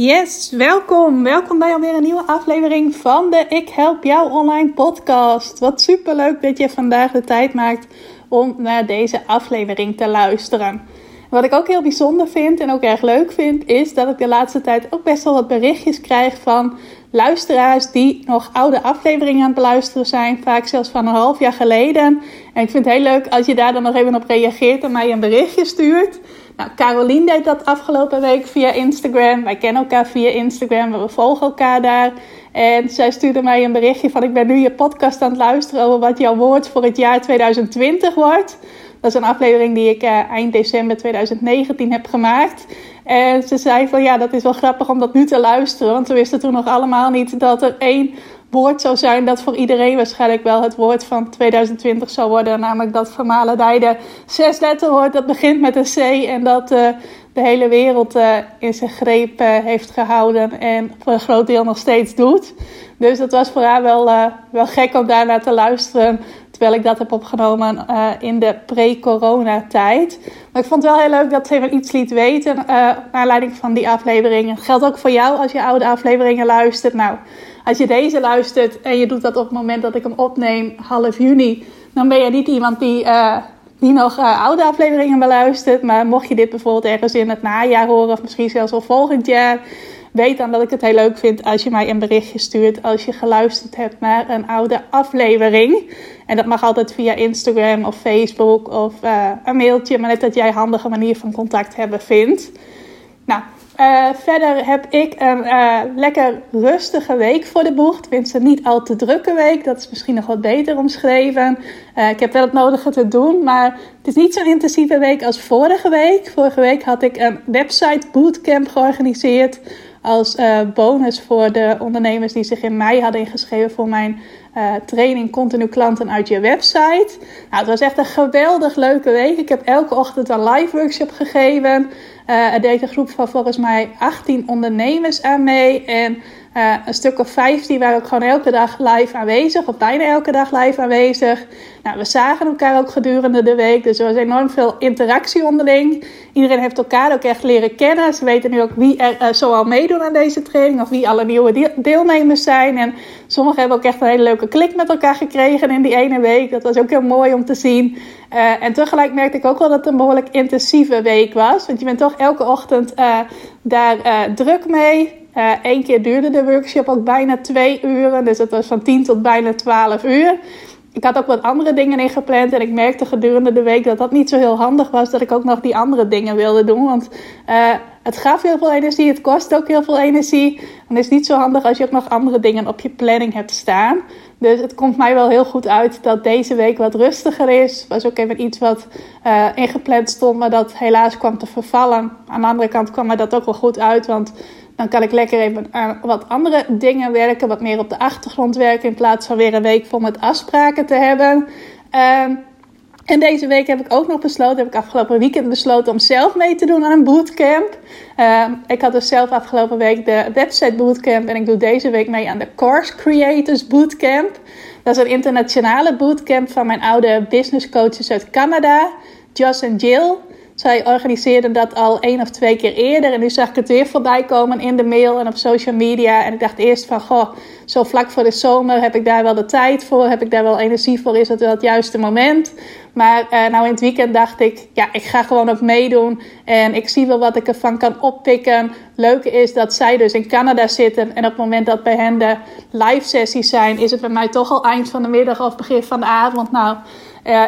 Yes, welkom. Welkom bij alweer een nieuwe aflevering van de Ik Help Jou Online podcast. Wat super leuk dat je vandaag de tijd maakt om naar deze aflevering te luisteren. Wat ik ook heel bijzonder vind en ook erg leuk vind, is dat ik de laatste tijd ook best wel wat berichtjes krijg van luisteraars die nog oude afleveringen aan het beluisteren zijn, vaak zelfs van een half jaar geleden. En ik vind het heel leuk als je daar dan nog even op reageert en mij een berichtje stuurt. Nou, Carolien deed dat afgelopen week via Instagram. Wij kennen elkaar via Instagram, we volgen elkaar daar. En zij stuurde mij een berichtje van: Ik ben nu je podcast aan het luisteren over wat jouw woord voor het jaar 2020 wordt. Dat is een aflevering die ik uh, eind december 2019 heb gemaakt. En ze zei van ja, dat is wel grappig om dat nu te luisteren. Want we wisten toen nog allemaal niet dat er één woord zou zijn dat voor iedereen waarschijnlijk wel het woord van 2020 zou worden. Namelijk dat vermalendijde zesletterwoord dat begint met een C en dat uh, de hele wereld uh, in zijn greep uh, heeft gehouden en voor een groot deel nog steeds doet. Dus dat was voor haar wel, wel gek om daarnaar te luisteren. Terwijl ik dat heb opgenomen in de pre-corona tijd. Maar ik vond het wel heel leuk dat ze even iets liet weten. naar aanleiding van die afleveringen. Geldt ook voor jou als je oude afleveringen luistert. Nou, als je deze luistert en je doet dat op het moment dat ik hem opneem, half juni, dan ben je niet iemand die, uh, die nog uh, oude afleveringen beluistert. Maar mocht je dit bijvoorbeeld ergens in het najaar horen, of misschien zelfs al volgend jaar, weet dan dat ik het heel leuk vind als je mij een berichtje stuurt als je geluisterd hebt naar een oude aflevering. En dat mag altijd via Instagram of Facebook of uh, een mailtje, maar net dat jij handige manier van contact hebben vindt. Nou, uh, verder heb ik een uh, lekker rustige week voor de boeg. Tenminste, niet al te drukke week. Dat is misschien nog wat beter omschreven. Ik heb wel het nodige te doen, maar het is niet zo'n intensieve week als vorige week. Vorige week had ik een website bootcamp georganiseerd. Als bonus voor de ondernemers die zich in mei hadden ingeschreven voor mijn training Continu Klanten uit je website. Nou, het was echt een geweldig leuke week. Ik heb elke ochtend een live workshop gegeven. Uh, er deed een groep van volgens mij 18 ondernemers aan mee. En uh, een stuk of 15 waren ook gewoon elke dag live aanwezig, of bijna elke dag live aanwezig. Nou, we zagen elkaar ook gedurende de week, dus er was enorm veel interactie onderling. Iedereen heeft elkaar ook echt leren kennen. Ze weten nu ook wie er uh, zoal meedoen aan deze training, of wie alle nieuwe deelnemers zijn. En sommigen hebben ook echt een hele leuke klik met elkaar gekregen in die ene week. Dat was ook heel mooi om te zien. Uh, en tegelijk merkte ik ook wel dat het een behoorlijk intensieve week was. Want je bent toch elke ochtend daar druk mee. Eén keer duurde de workshop ook bijna twee uren. Dus het was van 10 tot bijna 12 uur. Ik had ook wat andere dingen ingepland. En ik merkte gedurende de week dat dat niet zo heel handig was. Dat ik ook nog die andere dingen wilde doen. Want het gaf heel veel energie. Het kost ook heel veel energie. En het is niet zo handig als je ook nog andere dingen op je planning hebt staan. Dus het komt mij wel heel goed uit dat deze week wat rustiger is. Was ook even iets wat uh, ingepland stond, maar dat helaas kwam te vervallen. Aan de andere kant kwam mij dat ook wel goed uit, want dan kan ik lekker even aan wat andere dingen werken, wat meer op de achtergrond werken in plaats van weer een week vol met afspraken te hebben. Uh, en deze week heb ik ook nog besloten, heb ik afgelopen weekend besloten om zelf mee te doen aan een bootcamp. Uh, ik had dus zelf afgelopen week de website bootcamp en ik doe deze week mee aan de Course Creators Bootcamp. Dat is een internationale bootcamp van mijn oude business coaches uit Canada, Joss en Jill. Zij organiseerden dat al één of twee keer eerder. En nu zag ik het weer voorbij komen in de mail en op social media. En ik dacht eerst van, goh, zo vlak voor de zomer heb ik daar wel de tijd voor. Heb ik daar wel energie voor? Is het wel het juiste moment? Maar uh, nou in het weekend dacht ik, ja, ik ga gewoon ook meedoen. En ik zie wel wat ik ervan kan oppikken. Leuke is dat zij dus in Canada zitten. En op het moment dat bij hen de live sessies zijn, is het bij mij toch al eind van de middag of begin van de avond. Nou,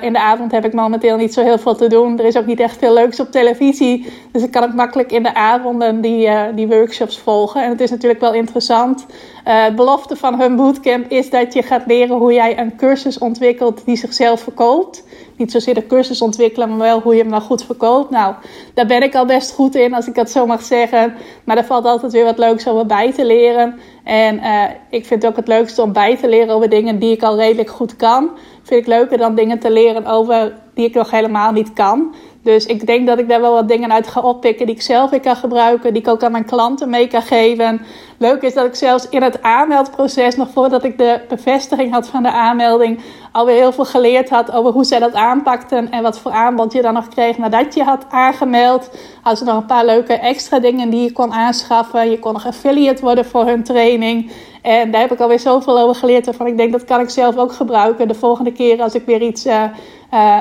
in de avond heb ik momenteel niet zo heel veel te doen. Er is ook niet echt veel leuks op televisie. Dus ik kan ook makkelijk in de avonden die, die workshops volgen. En het is natuurlijk wel interessant. Het belofte van hun bootcamp is dat je gaat leren hoe jij een cursus ontwikkelt die zichzelf verkoopt niet zozeer de cursus ontwikkelen, maar wel hoe je hem nou goed verkoopt. Nou, daar ben ik al best goed in, als ik dat zo mag zeggen. Maar er valt altijd weer wat leuks over bij te leren. En uh, ik vind het ook het leukste om bij te leren over dingen die ik al redelijk goed kan. Vind ik leuker dan dingen te leren over die ik nog helemaal niet kan. Dus ik denk dat ik daar wel wat dingen uit ga oppikken die ik zelf weer kan gebruiken, die ik ook aan mijn klanten mee kan geven. Leuk is dat ik zelfs in het aanmeldproces, nog voordat ik de bevestiging had van de aanmelding, alweer heel veel geleerd had over hoe zij dat aanpakten en wat voor aanbod je dan nog kreeg nadat je had aangemeld. Hadden ze nog een paar leuke extra dingen die je kon aanschaffen. Je kon nog affiliate worden voor hun training. En daar heb ik alweer zoveel over geleerd. Waarvan ik denk dat kan ik zelf ook gebruiken de volgende keer als ik weer iets, uh,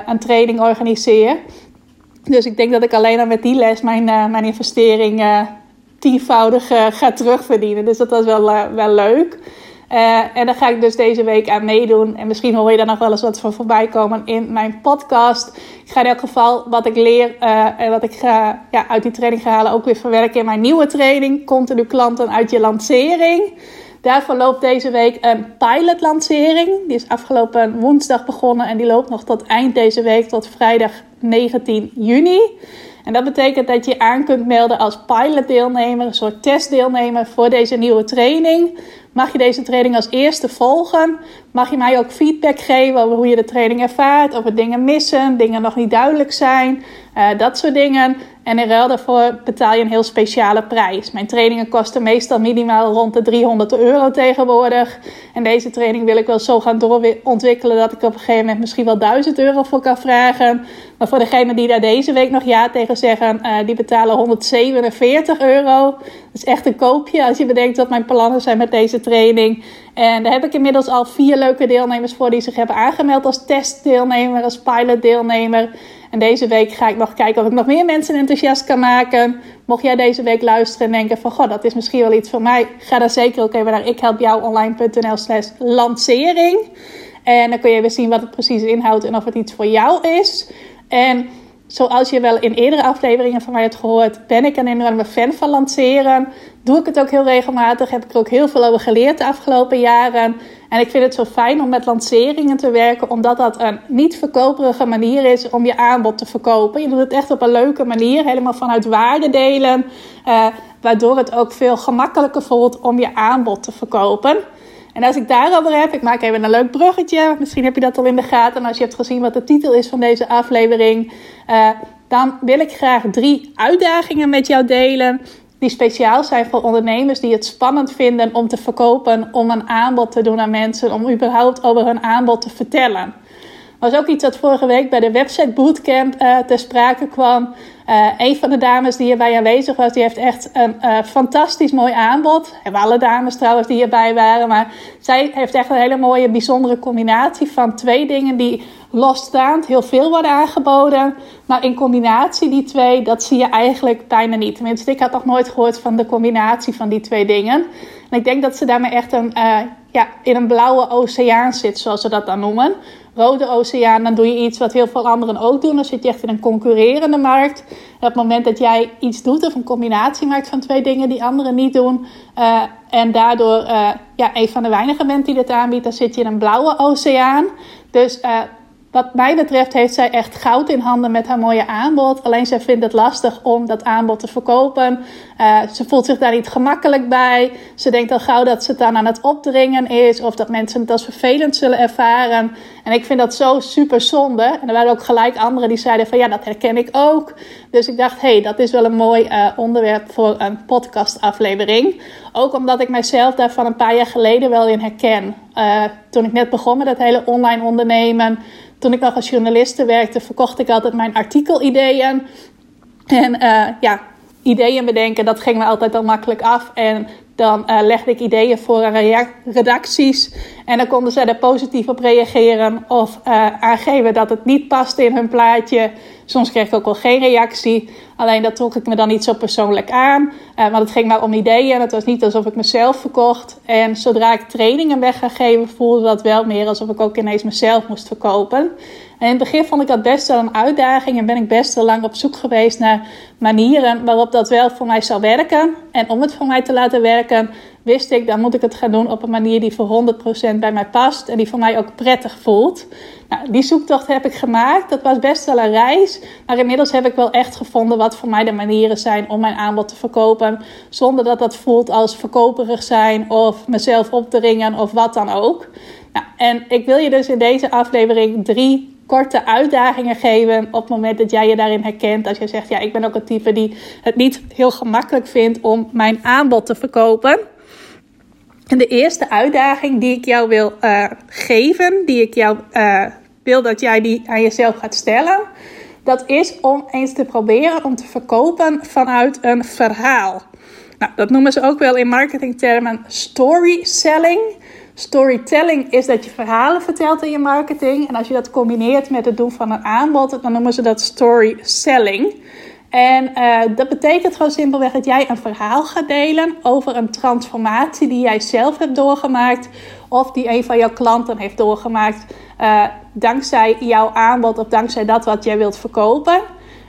een training organiseer. Dus ik denk dat ik alleen al met die les mijn, uh, mijn investering tienvoudig ga terugverdienen. Dus dat was wel, wel leuk. Uh, en daar ga ik dus deze week aan meedoen. En misschien hoor je daar nog wel eens wat van voorbij komen in mijn podcast. Ik ga in elk geval wat ik leer uh, en wat ik ga, ja, uit die training ga halen ook weer verwerken in mijn nieuwe training. Continu klanten uit je lancering. Daarvoor loopt deze week een pilotlancering. Die is afgelopen woensdag begonnen en die loopt nog tot eind deze week, tot vrijdag 19 juni. En dat betekent dat je aan kunt melden als pilotdeelnemer, een soort testdeelnemer voor deze nieuwe training. Mag je deze training als eerste volgen? Mag je mij ook feedback geven over hoe je de training ervaart? Of er dingen missen, dingen nog niet duidelijk zijn, uh, dat soort dingen. En in ruil daarvoor betaal je een heel speciale prijs. Mijn trainingen kosten meestal minimaal rond de 300 euro tegenwoordig. En deze training wil ik wel zo gaan doorontwikkelen dat ik op een gegeven moment misschien wel 1000 euro voor kan vragen. Maar voor degenen die daar deze week nog ja tegen zeggen, uh, die betalen 147 euro. Dat is echt een koopje als je bedenkt wat mijn plannen zijn met deze training. En daar heb ik inmiddels al vier leuke deelnemers voor die zich hebben aangemeld als testdeelnemer, als pilotdeelnemer. En deze week ga ik nog kijken of ik nog meer mensen enthousiast kan maken. Mocht jij deze week luisteren en denken van... Goh, dat is misschien wel iets voor mij. Ga dan zeker ook even naar ikhelpjouonline.nl slash lancering. En dan kun je even zien wat het precies inhoudt en of het iets voor jou is. En zoals je wel in eerdere afleveringen van mij hebt gehoord, ben ik een enorme fan van lanceren. Doe ik het ook heel regelmatig. Heb ik er ook heel veel over geleerd de afgelopen jaren. En ik vind het zo fijn om met lanceringen te werken, omdat dat een niet verkoperige manier is om je aanbod te verkopen. Je doet het echt op een leuke manier, helemaal vanuit waarde delen. Uh, waardoor het ook veel gemakkelijker voelt om je aanbod te verkopen. En als ik daarover heb, ik maak even een leuk bruggetje. Misschien heb je dat al in de gaten. En als je hebt gezien wat de titel is van deze aflevering, uh, dan wil ik graag drie uitdagingen met jou delen. Die speciaal zijn voor ondernemers die het spannend vinden om te verkopen, om een aanbod te doen aan mensen, om überhaupt over hun aanbod te vertellen was ook iets dat vorige week bij de website bootcamp uh, ter sprake kwam. Uh, een van de dames die hierbij aanwezig was, die heeft echt een uh, fantastisch mooi aanbod. Hebben alle dames trouwens die hierbij waren. Maar zij heeft echt een hele mooie, bijzondere combinatie van twee dingen die losstaand heel veel worden aangeboden. Maar in combinatie die twee, dat zie je eigenlijk bijna niet. Tenminste, ik had nog nooit gehoord van de combinatie van die twee dingen. En ik denk dat ze daarmee echt een, ja, in een blauwe oceaan zit, zoals ze dat dan noemen rode oceaan, dan doe je iets wat heel veel anderen ook doen. Dan zit je echt in een concurrerende markt. Op het moment dat jij iets doet of een combinatie maakt van twee dingen die anderen niet doen, uh, en daardoor uh, ja, een van de weinigen bent die dit aanbiedt, dan zit je in een blauwe oceaan. Dus uh, wat mij betreft heeft zij echt goud in handen met haar mooie aanbod. Alleen zij vindt het lastig om dat aanbod te verkopen. Uh, ze voelt zich daar niet gemakkelijk bij. Ze denkt al gauw dat ze het dan aan het opdringen is. Of dat mensen het als vervelend zullen ervaren. En ik vind dat zo super zonde. En er waren ook gelijk anderen die zeiden van ja, dat herken ik ook. Dus ik dacht, hé, hey, dat is wel een mooi uh, onderwerp voor een podcastaflevering. Ook omdat ik mijzelf daar van een paar jaar geleden wel in herken. Uh, toen ik net begon met het hele online ondernemen toen ik nog als journaliste werkte, verkocht ik altijd mijn artikelideeën. En uh, ja, ideeën bedenken, dat ging me altijd al makkelijk af. En Dan uh, legde ik ideeën voor aan redacties. En dan konden zij er positief op reageren. Of uh, aangeven dat het niet paste in hun plaatje. Soms kreeg ik ook wel geen reactie. Alleen dat trok ik me dan niet zo persoonlijk aan. Uh, want het ging maar om ideeën. Het was niet alsof ik mezelf verkocht. En zodra ik trainingen weg ga geven, voelde dat wel meer alsof ik ook ineens mezelf moest verkopen. En in het begin vond ik dat best wel een uitdaging en ben ik best wel lang op zoek geweest naar manieren waarop dat wel voor mij zou werken. En om het voor mij te laten werken, wist ik, dan moet ik het gaan doen op een manier die voor 100% bij mij past en die voor mij ook prettig voelt. Nou, die zoektocht heb ik gemaakt. Dat was best wel een reis. Maar inmiddels heb ik wel echt gevonden wat voor mij de manieren zijn om mijn aanbod te verkopen. Zonder dat dat voelt als verkoperig zijn of mezelf opdringen of wat dan ook. Nou, en ik wil je dus in deze aflevering drie korte uitdagingen geven op het moment dat jij je daarin herkent. Als je zegt, ja, ik ben ook een type die het niet heel gemakkelijk vindt om mijn aanbod te verkopen. En de eerste uitdaging die ik jou wil uh, geven, die ik jou uh, wil dat jij die aan jezelf gaat stellen, dat is om eens te proberen om te verkopen vanuit een verhaal. Nou, dat noemen ze ook wel in marketingtermen story selling. Storytelling is dat je verhalen vertelt in je marketing. En als je dat combineert met het doen van een aanbod, dan noemen ze dat story selling. En uh, dat betekent gewoon simpelweg dat jij een verhaal gaat delen over een transformatie die jij zelf hebt doorgemaakt. Of die een van jouw klanten heeft doorgemaakt. Uh, dankzij jouw aanbod of dankzij dat wat jij wilt verkopen.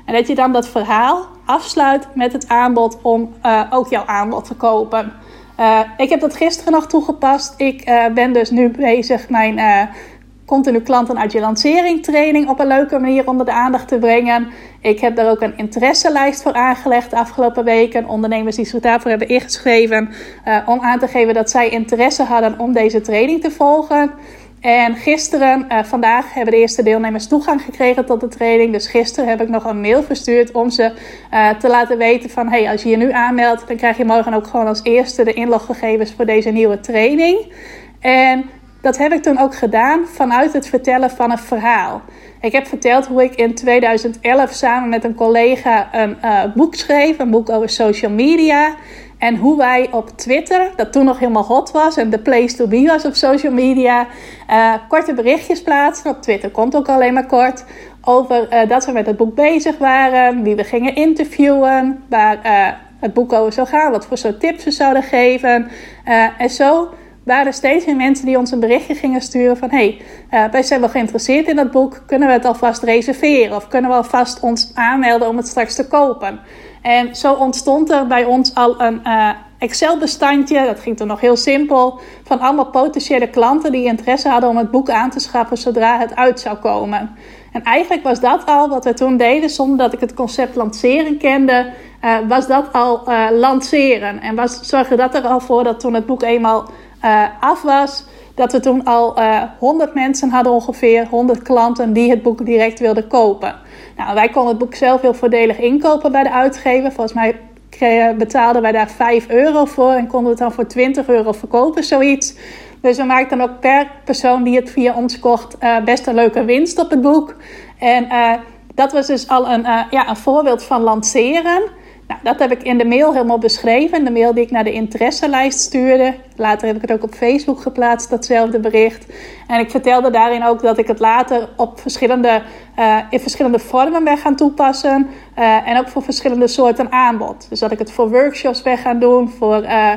En dat je dan dat verhaal afsluit met het aanbod om uh, ook jouw aanbod te kopen. Uh, ik heb dat gisteren nog toegepast. Ik uh, ben dus nu bezig mijn uh, continu klanten uit je lancering training op een leuke manier onder de aandacht te brengen. Ik heb daar ook een interesselijst voor aangelegd de afgelopen weken. Ondernemers die zich daarvoor hebben ingeschreven om aan te geven dat zij interesse hadden om deze training te volgen. En gisteren, uh, vandaag, hebben de eerste deelnemers toegang gekregen tot de training. Dus gisteren heb ik nog een mail verstuurd om ze uh, te laten weten van... hey, als je je nu aanmeldt, dan krijg je morgen ook gewoon als eerste de inloggegevens voor deze nieuwe training. En dat heb ik toen ook gedaan vanuit het vertellen van een verhaal. Ik heb verteld hoe ik in 2011 samen met een collega een uh, boek schreef. Een boek over social media. En hoe wij op Twitter, dat toen nog helemaal hot was en de place to be was op social media, uh, korte berichtjes plaatsen. Op Twitter komt ook alleen maar kort. Over uh, dat we met het boek bezig waren, wie we gingen interviewen, waar uh, het boek over zou gaan, wat voor soort tips we zouden geven. en zo waren er steeds meer mensen die ons een berichtje gingen sturen van... hey, wij zijn wel geïnteresseerd in dat boek, kunnen we het alvast reserveren? Of kunnen we alvast ons aanmelden om het straks te kopen? En zo ontstond er bij ons al een uh, Excel-bestandje. Dat ging toen nog heel simpel. Van allemaal potentiële klanten die interesse hadden om het boek aan te schaffen zodra het uit zou komen. En eigenlijk was dat al wat we toen deden, zonder dat ik het concept lanceren kende, uh, was dat al uh, lanceren. En was, zorgde dat er al voor dat toen het boek eenmaal af was, dat we toen al 100 mensen hadden ongeveer, 100 klanten die het boek direct wilden kopen. Nou, wij konden het boek zelf heel voordelig inkopen bij de uitgever. Volgens mij betaalden wij daar 5 euro voor en konden het dan voor 20 euro verkopen, zoiets. Dus we maakten dan ook per persoon die het via ons kocht uh, best een leuke winst op het boek. En uh, dat was dus al een, uh, ja, een voorbeeld van lanceren. Nou, dat heb ik in de mail helemaal beschreven. De mail die ik naar de interesselijst stuurde. Later heb ik het ook op Facebook geplaatst, datzelfde bericht. En ik vertelde daarin ook dat ik het later op verschillende, uh, in verschillende vormen ben gaan toepassen. Uh, en ook voor verschillende soorten aanbod. Dus dat ik het voor workshops ben gaan doen, voor uh,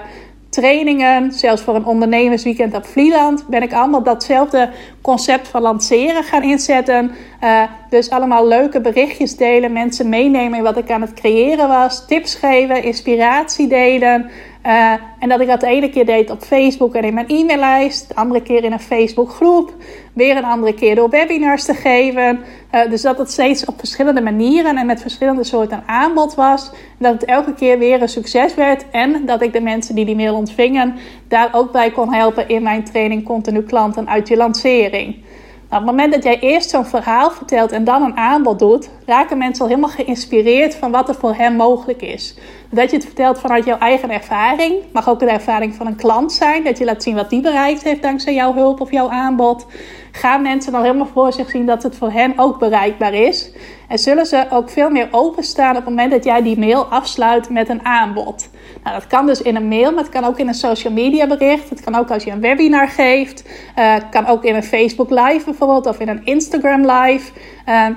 trainingen, zelfs voor een ondernemersweekend op Vlieland, ben ik allemaal datzelfde concept van lanceren gaan inzetten. Uh, dus allemaal leuke berichtjes delen, mensen meenemen wat ik aan het creëren was, tips geven, inspiratie delen. Uh, en dat ik dat de ene keer deed op Facebook en in mijn e-maillijst, de andere keer in een Facebook groep, weer een andere keer door webinars te geven. Uh, dus dat het steeds op verschillende manieren en met verschillende soorten aanbod was. Dat het elke keer weer een succes werd en dat ik de mensen die die mail ontvingen daar ook bij kon helpen in mijn training Continu Klanten uit je lancering. Nou, op het moment dat jij eerst zo'n verhaal vertelt en dan een aanbod doet, raken mensen al helemaal geïnspireerd van wat er voor hen mogelijk is. Dat je het vertelt vanuit jouw eigen ervaring, mag ook de ervaring van een klant zijn, dat je laat zien wat die bereikt heeft dankzij jouw hulp of jouw aanbod. Gaan mensen dan helemaal voor zich zien dat het voor hen ook bereikbaar is. En zullen ze ook veel meer openstaan op het moment dat jij die mail afsluit met een aanbod. Nou, dat kan dus in een mail, maar het kan ook in een social media bericht. Het kan ook als je een webinar geeft. Uh, het kan ook in een Facebook live bijvoorbeeld of in een Instagram live. Uh,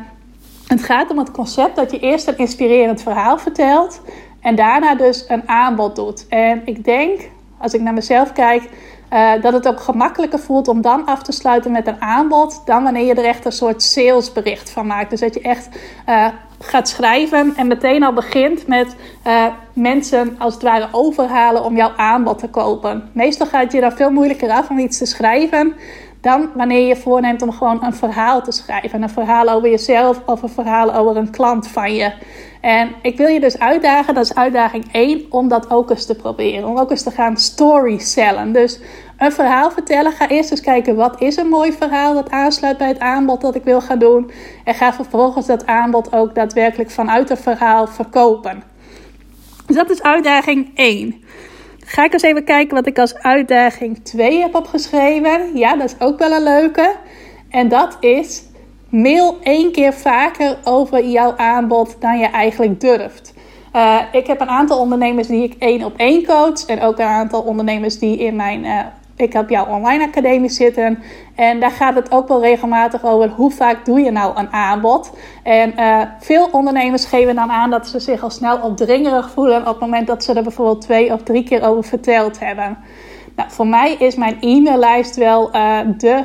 het gaat om het concept dat je eerst een inspirerend verhaal vertelt en daarna dus een aanbod doet. En ik denk, als ik naar mezelf kijk, uh, dat het ook gemakkelijker voelt om dan af te sluiten met een aanbod, dan wanneer je er echt een soort salesbericht van maakt. Dus dat je echt uh, gaat schrijven en meteen al begint met uh, mensen als het ware overhalen om jouw aanbod te kopen. Meestal gaat je dan veel moeilijker af om iets te schrijven dan wanneer je voorneemt om gewoon een verhaal te schrijven. Een verhaal over jezelf of een verhaal over een klant van je. En ik wil je dus uitdagen, dat is uitdaging 1, om dat ook eens te proberen. Om ook eens te gaan storysellen. Dus een verhaal vertellen. Ga eerst eens kijken wat is een mooi verhaal dat aansluit bij het aanbod dat ik wil gaan doen. En ga vervolgens dat aanbod ook daadwerkelijk vanuit het verhaal verkopen. Dus dat is uitdaging 1. Ga ik eens even kijken wat ik als uitdaging 2 heb opgeschreven. Ja, dat is ook wel een leuke. En dat is mail één keer vaker over jouw aanbod dan je eigenlijk durft. Uh, ik heb een aantal ondernemers die ik één op één coach. En ook een aantal ondernemers die in mijn uh, Ik heb jouw online academie zitten. En daar gaat het ook wel regelmatig over hoe vaak doe je nou een aanbod. En uh, veel ondernemers geven dan aan dat ze zich al snel opdringerig voelen op het moment dat ze er bijvoorbeeld twee of drie keer over verteld hebben. Nou, voor mij is mijn e-maillijst wel de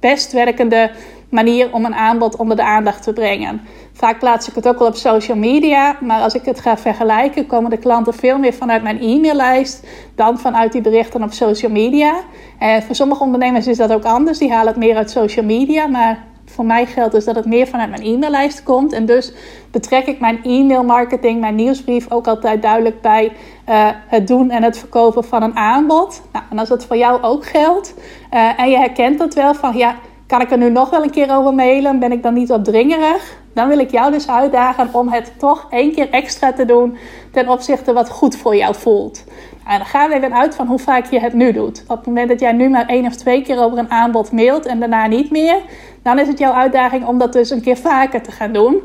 best werkende manier om een aanbod onder de aandacht te brengen. Vaak plaats ik het ook wel op social media, maar als ik het ga vergelijken, komen de klanten veel meer vanuit mijn e-maillijst dan vanuit die berichten op social media. En voor sommige ondernemers is dat ook anders, die halen het meer uit social media, maar voor mij geldt dus dat het meer vanuit mijn e-maillijst komt. En dus betrek ik mijn e-mailmarketing, mijn nieuwsbrief ook altijd duidelijk bij uh, het doen en het verkopen van een aanbod. Nou, en als dat voor jou ook geldt uh, en je herkent dat wel van ja kan ik er nu nog wel een keer over mailen? Ben ik dan niet opdringerig? Dan wil ik jou dus uitdagen om het toch één keer extra te doen ten opzichte wat goed voor jou voelt. En dan gaan we even uit van hoe vaak je het nu doet. Op het moment dat jij nu maar één of twee keer over een aanbod mailt en daarna niet meer, dan is het jouw uitdaging om dat dus een keer vaker te gaan doen.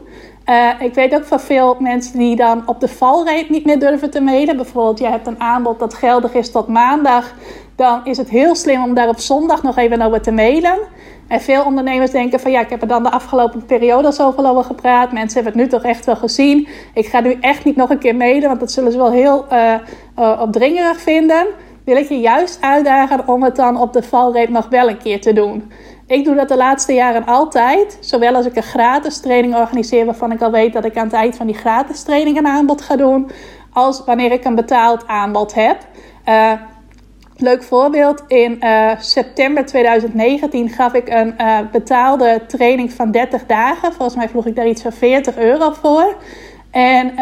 Uh, ik weet ook van veel mensen die dan op de valreep niet meer durven te mailen. Bijvoorbeeld, je hebt een aanbod dat geldig is tot maandag. Dan is het heel slim om daar op zondag nog even over te mailen. En veel ondernemers denken van ja, ik heb er dan de afgelopen periode al zoveel over gepraat. Mensen hebben het nu toch echt wel gezien. Ik ga nu echt niet nog een keer mailen, want dat zullen ze wel heel uh, opdringerig vinden. Wil ik je juist uitdagen om het dan op de valreep nog wel een keer te doen. Ik doe dat de laatste jaren altijd. Zowel als ik een gratis training organiseer, waarvan ik al weet dat ik aan het eind van die gratis training een aanbod ga doen. Als wanneer ik een betaald aanbod heb. Uh, Leuk voorbeeld. In uh, september 2019 gaf ik een uh, betaalde training van 30 dagen. Volgens mij vroeg ik daar iets van 40 euro voor. En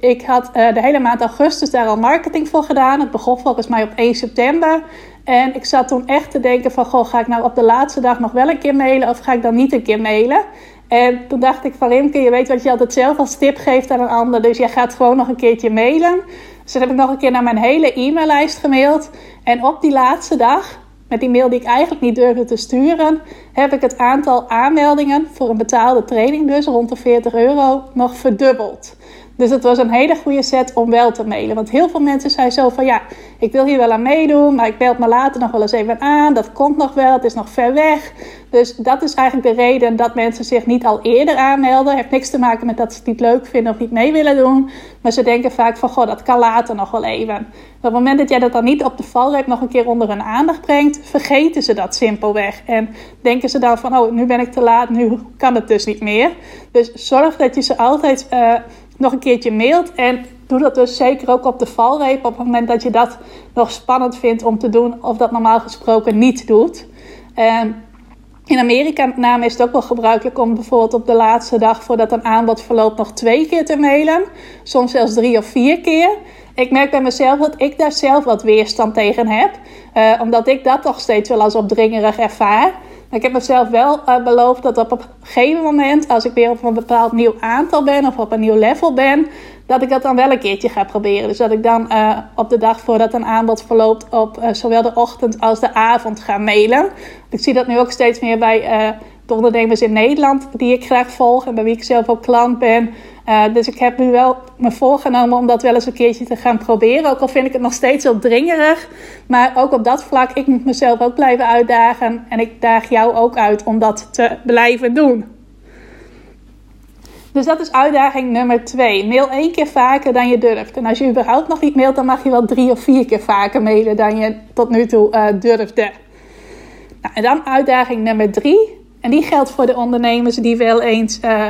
ik had de hele maand augustus daar al marketing voor gedaan. Het begon volgens mij op 1 september. En ik zat toen echt te denken van... Goh, ga ik nou op de laatste dag nog wel een keer mailen... of ga ik dan niet een keer mailen? En toen dacht ik van Rimke, je weet wat je altijd zelf als tip geeft aan een ander. Dus jij gaat gewoon nog een keertje mailen. Dus dan heb ik nog een keer naar mijn hele e-maillijst gemaild. En op die laatste dag, met die mail die ik eigenlijk niet durfde te sturen, heb ik het aantal aanmeldingen voor een betaalde training, dus rond de 40 euro, nog verdubbeld. Dus het was een hele goede set om wel te mailen. Want heel veel mensen zeiden zo van ja, ik wil hier wel aan meedoen, maar ik bel me later nog wel eens even aan. Dat komt nog wel, het is nog ver weg. Dus dat is eigenlijk de reden dat mensen zich niet al eerder aanmelden. Het heeft niks te maken met dat ze het niet leuk vinden of niet mee willen doen. Maar ze denken vaak van goh, dat kan later nog wel even. op het moment dat jij dat dan niet op de valreep nog een keer onder hun aandacht brengt, vergeten ze dat simpelweg. En denken ze dan van oh, nu ben ik te laat, nu kan het dus niet meer. Dus zorg dat je ze altijd... Uh, nog een keertje mailt. En doe dat dus zeker ook op de valreep. Op het moment dat je dat nog spannend vindt om te doen. Of dat normaal gesproken niet doet. En in Amerika met name is het ook wel gebruikelijk om bijvoorbeeld op de laatste dag voordat een aanbod verloopt nog twee keer te mailen. Soms zelfs drie of vier keer. Ik merk bij mezelf dat ik daar zelf wat weerstand tegen heb. Uh, omdat ik dat toch steeds wel als opdringerig ervaar. Ik heb mezelf wel uh, beloofd dat op een gegeven moment, als ik weer op een bepaald nieuw aantal ben of op een nieuw level ben, dat ik dat dan wel een keertje ga proberen. Dus dat ik dan uh, op de dag voordat een aanbod verloopt op uh, zowel de ochtend als de avond ga mailen. Ik zie dat nu ook steeds meer bij de ondernemers in Nederland die ik graag volg en bij wie ik zelf ook klant ben. Uh, dus ik heb nu wel me voorgenomen om dat wel eens een keertje te gaan proberen. Ook al vind ik het nog steeds opdringerig. Maar ook op dat vlak, ik moet mezelf ook blijven uitdagen. En ik daag jou ook uit om dat te blijven doen. Dus dat is uitdaging nummer twee. Mail één keer vaker dan je durft. En als je überhaupt nog niet mailt, dan mag je wel drie of vier keer vaker mailen dan je tot nu toe uh, durfde. Nou, en dan uitdaging nummer drie. En die geldt voor de ondernemers die wel eens uh,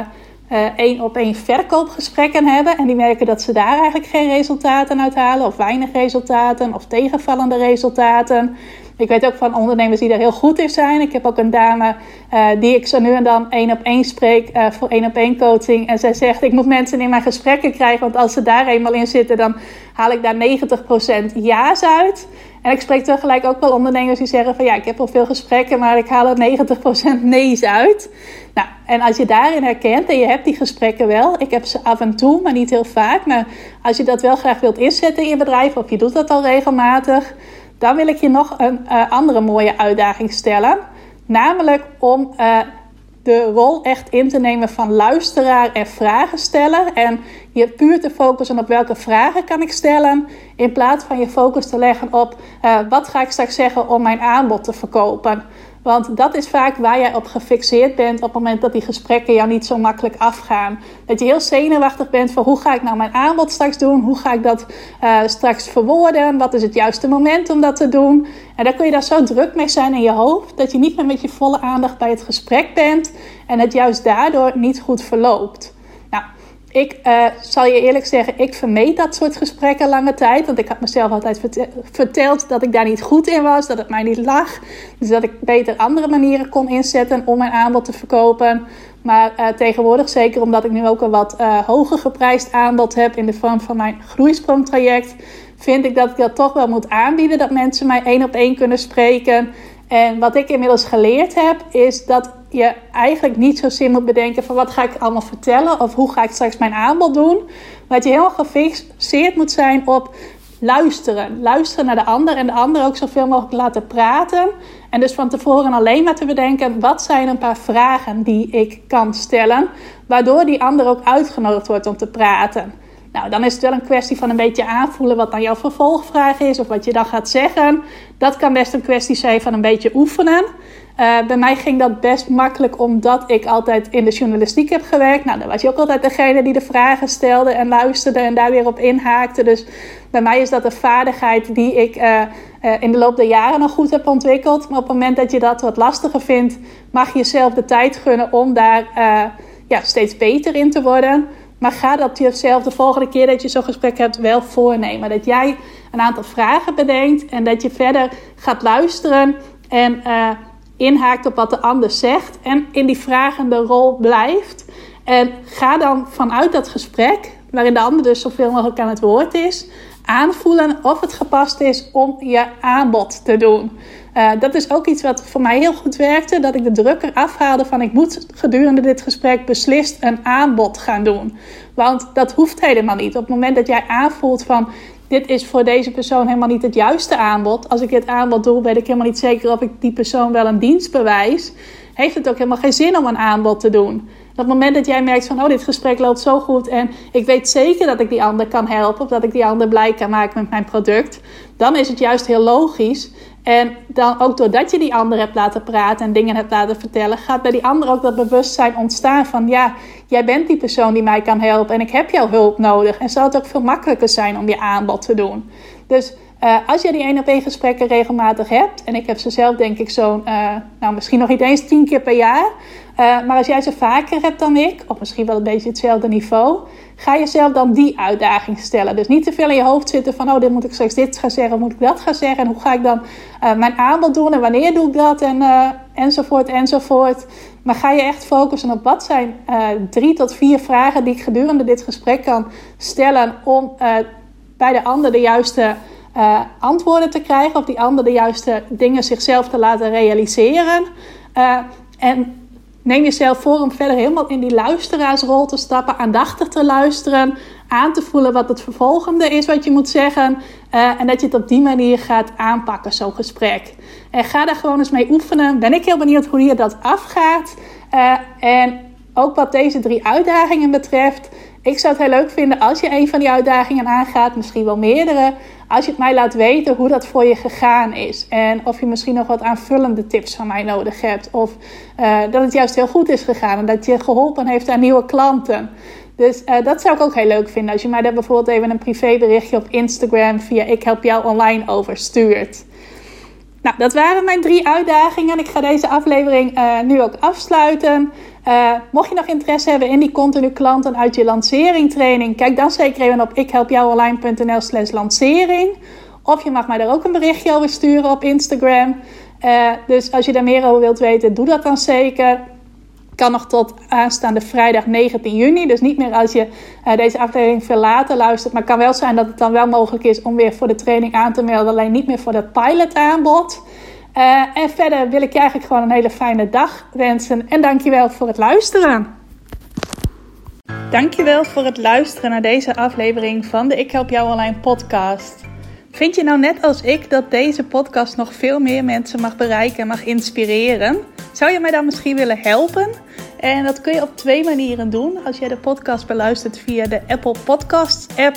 één op één verkoopgesprekken hebben. En die merken dat ze daar eigenlijk geen resultaten uit halen. Of weinig resultaten. Of tegenvallende resultaten. Ik weet ook van ondernemers die daar heel goed in zijn. Ik heb ook een dame uh, die ik zo nu en dan één op één spreek uh, voor één op één coaching. En zij zegt: Ik moet mensen in mijn gesprekken krijgen, want als ze daar eenmaal in zitten, dan haal ik daar 90% ja's uit. En ik spreek tegelijk ook wel ondernemers die zeggen: van ja, ik heb al veel gesprekken, maar ik haal er 90% nee's uit. Nou, en als je daarin herkent en je hebt die gesprekken wel, ik heb ze af en toe, maar niet heel vaak. Maar als je dat wel graag wilt inzetten in je bedrijf, of je doet dat al regelmatig dan wil ik je nog een uh, andere mooie uitdaging stellen. Namelijk om uh, de rol echt in te nemen van luisteraar en vragen stellen. En je puur te focussen op welke vragen kan ik stellen. In plaats van je focus te leggen op uh, wat ga ik straks zeggen om mijn aanbod te verkopen. Want dat is vaak waar jij op gefixeerd bent op het moment dat die gesprekken jou niet zo makkelijk afgaan. Dat je heel zenuwachtig bent voor hoe ga ik nou mijn aanbod straks doen? Hoe ga ik dat uh, straks verwoorden? Wat is het juiste moment om dat te doen? En dan kun je daar zo druk mee zijn in je hoofd dat je niet meer met je volle aandacht bij het gesprek bent en het juist daardoor niet goed verloopt. Ik uh, zal je eerlijk zeggen, ik vermeed dat soort gesprekken lange tijd. Want ik had mezelf altijd verteld dat ik daar niet goed in was, dat het mij niet lag. Dus dat ik beter andere manieren kon inzetten om mijn aanbod te verkopen. Maar uh, tegenwoordig, zeker omdat ik nu ook een wat uh, hoger geprijsd aanbod heb in de vorm van mijn groeisprongtraject, vind ik dat ik dat toch wel moet aanbieden. Dat mensen mij één op één kunnen spreken. En wat ik inmiddels geleerd heb, is dat je eigenlijk niet zozeer moet bedenken van wat ga ik allemaal vertellen of hoe ga ik straks mijn aanbod doen. Maar dat je helemaal gefixeerd moet zijn op luisteren. Luisteren naar de ander en de ander ook zoveel mogelijk laten praten. En dus van tevoren alleen maar te bedenken, wat zijn een paar vragen die ik kan stellen, waardoor die ander ook uitgenodigd wordt om te praten. Nou, dan is het wel een kwestie van een beetje aanvoelen wat dan jouw vervolgvraag is of wat je dan gaat zeggen. Dat kan best een kwestie zijn van een beetje oefenen. Uh, bij mij ging dat best makkelijk omdat ik altijd in de journalistiek heb gewerkt. Nou, dan was je ook altijd degene die de vragen stelde en luisterde en daar weer op inhaakte. Dus bij mij is dat een vaardigheid die ik uh, uh, in de loop der jaren nog goed heb ontwikkeld. Maar op het moment dat je dat wat lastiger vindt, mag je jezelf de tijd gunnen om daar ja, steeds beter in te worden. Maar ga dat jezelf de volgende keer dat je zo'n gesprek hebt wel voornemen. Dat jij een aantal vragen bedenkt en dat je verder gaat luisteren en uh, inhaakt op wat de ander zegt. En in die vragende rol blijft. En ga dan vanuit dat gesprek, waarin de ander dus zoveel mogelijk aan het woord is, aanvoelen of het gepast is om je aanbod te doen. Uh, dat is ook iets wat voor mij heel goed werkte. Dat ik de druk eraf haalde van ik moet gedurende dit gesprek beslist een aanbod gaan doen. Want dat hoeft helemaal niet. Op het moment dat jij aanvoelt van dit is voor deze persoon helemaal niet het juiste aanbod. Als ik dit aanbod doe, weet ik helemaal niet zeker of ik die persoon wel een dienst bewijs. Heeft het ook helemaal geen zin om een aanbod te doen. Het moment dat jij merkt van, oh, dit gesprek loopt zo goed en ik weet zeker dat ik die ander kan helpen of dat ik die ander blij kan maken met mijn product, dan is het juist heel logisch. En dan ook doordat je die ander hebt laten praten en dingen hebt laten vertellen, gaat bij die ander ook dat bewustzijn ontstaan van, ja, jij bent die persoon die mij kan helpen en ik heb jouw hulp nodig. En zal het ook veel makkelijker zijn om je aanbod te doen. Dus uh, als je die één op één gesprekken regelmatig hebt, en ik heb ze zelf denk ik zo'n, uh, nou misschien nog niet eens tien keer per jaar, uh, maar als jij ze vaker hebt dan ik, of misschien wel een beetje hetzelfde niveau, ga jezelf dan die uitdaging stellen. Dus niet te veel in je hoofd zitten van, oh, dit moet ik straks dit gaan zeggen, moet ik dat gaan zeggen, en hoe ga ik dan mijn aanbod doen en wanneer doe ik dat, en, enzovoort, enzovoort. Maar ga je echt focussen op wat zijn drie tot vier vragen die ik gedurende dit gesprek kan stellen om bij de ander de juiste antwoorden te krijgen, of die ander de juiste dingen zichzelf te laten realiseren. En neem jezelf voor om verder helemaal in die luisteraarsrol te stappen, aandachtig te luisteren, aan te voelen wat het vervolgende is wat je moet zeggen. Uh, en dat je het op die manier gaat aanpakken, zo'n gesprek. En ga daar gewoon eens mee oefenen. Ben ik heel benieuwd hoe je dat afgaat. Uh, en ook wat deze drie uitdagingen betreft. Ik zou het heel leuk vinden als je een van die uitdagingen aangaat, misschien wel meerdere. Als je het mij laat weten hoe dat voor je gegaan is. En of je misschien nog wat aanvullende tips van mij nodig hebt. Of uh, dat het juist heel goed is gegaan en dat je geholpen heeft aan nieuwe klanten. Dus uh, dat zou ik ook heel leuk vinden. Als je mij daar bijvoorbeeld even een privéberichtje op Instagram via Ik Help Jou Online over stuurt. Nou, dat waren mijn drie uitdagingen. Ik ga deze aflevering uh, nu ook afsluiten. Uh, mocht je nog interesse hebben in die continu klanten uit je lancering training, kijk dan zeker even op ikhelpjouonline.nl slash lancering. Of je mag mij daar ook een berichtje over sturen op Instagram. Uh, dus als je daar meer over wilt weten, doe dat dan zeker. Kan nog tot aanstaande vrijdag 19 juni. Dus niet meer als je uh, deze aflevering veel later luistert. Maar kan wel zijn dat het dan wel mogelijk is om weer voor de training aan te melden. Alleen niet meer voor dat pilot aanbod. Uh, en verder wil ik je eigenlijk gewoon een hele fijne dag wensen. En dankjewel voor het luisteren. Dankjewel voor het luisteren naar deze aflevering van de Ik Help Jou Online podcast. Vind je nou net als ik dat deze podcast nog veel meer mensen mag bereiken en mag inspireren? Zou je mij dan misschien willen helpen? En dat kun je op twee manieren doen. Als jij de podcast beluistert via de Apple Podcasts app